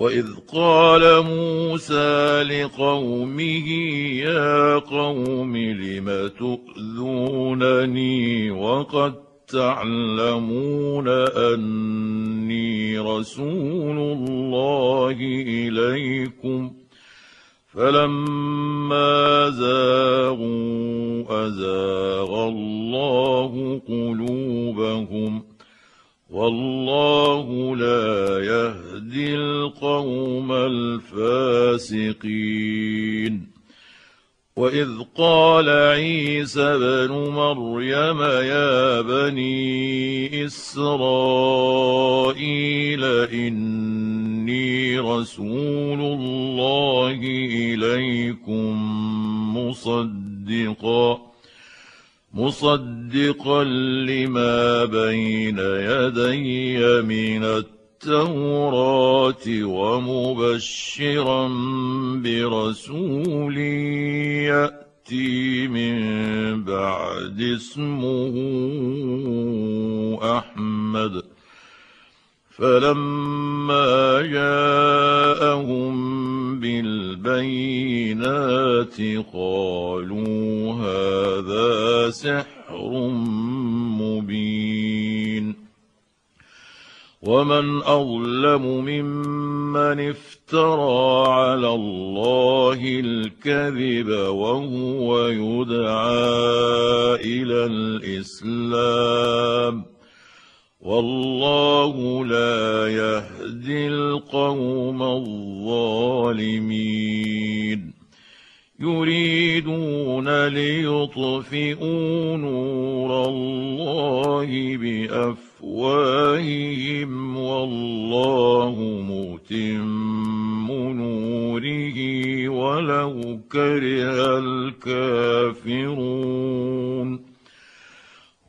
واذ قال موسى لقومه يا قوم لم تؤذونني وقد تعلمون اني رسول الله اليكم فلما زاغوا ازاغ الله قلوبهم والله لا يهدي القوم الفاسقين. وإذ قال عيسى بن مريم يا بني إسرائيل إني رسول الله إليكم مصدقا. مصدقا لما بين يدي من التوراة ومبشرا برسول يأتي من بعد اسمه أحمد. فلما جاءهم بالبينات قالوا هذا سحر مبين ومن أظلم ممن افترى على الله الكذب وهو يدعى إلى الإسلام والله لا يهدي القوم الظالمين. يريدون ليطفئوا نور الله بأفواههم والله متم نوره ولو كره الكافرون.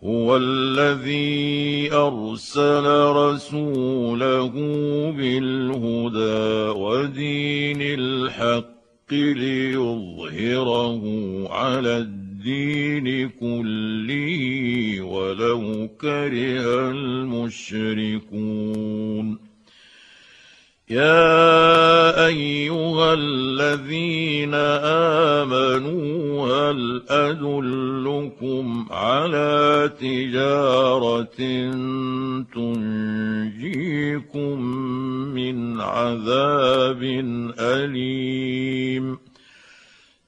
هو الذي أرسل رسوله بالهدى ودين الحق ليظهره على الدين كله ولو كره المشركون يا ايها الذين امنوا هل ادلكم على تجاره تنجيكم من عذاب اليم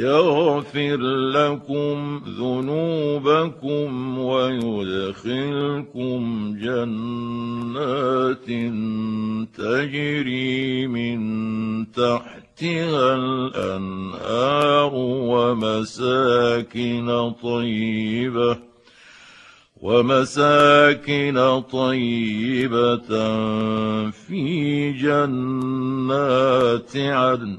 يغفر لكم ذنوبكم ويدخلكم جنات تجري من تحتها الأنهار ومساكن طيبة ومساكن طيبة في جنات عدن.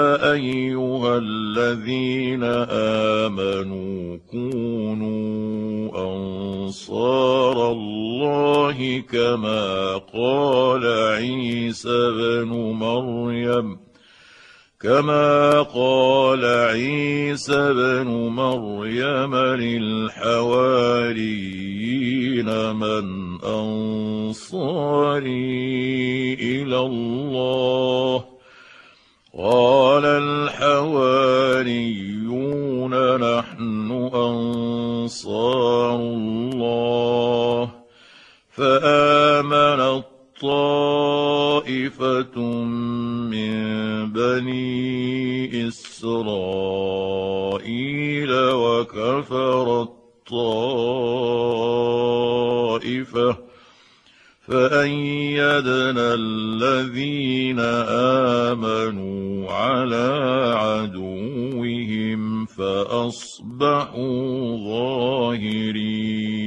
أيها الذين آمنوا كونوا أنصار الله كما قال عيسى بن مريم كما قال عيسى بن مريم للحواريين من أنصاري إلى الله؟ قال الحواريون نحن انصار الله فامن طائفه من بني اسرائيل وكفر الطائفه فأيدنا الذين آمنوا على عدوهم فأصبحوا ظاهرين.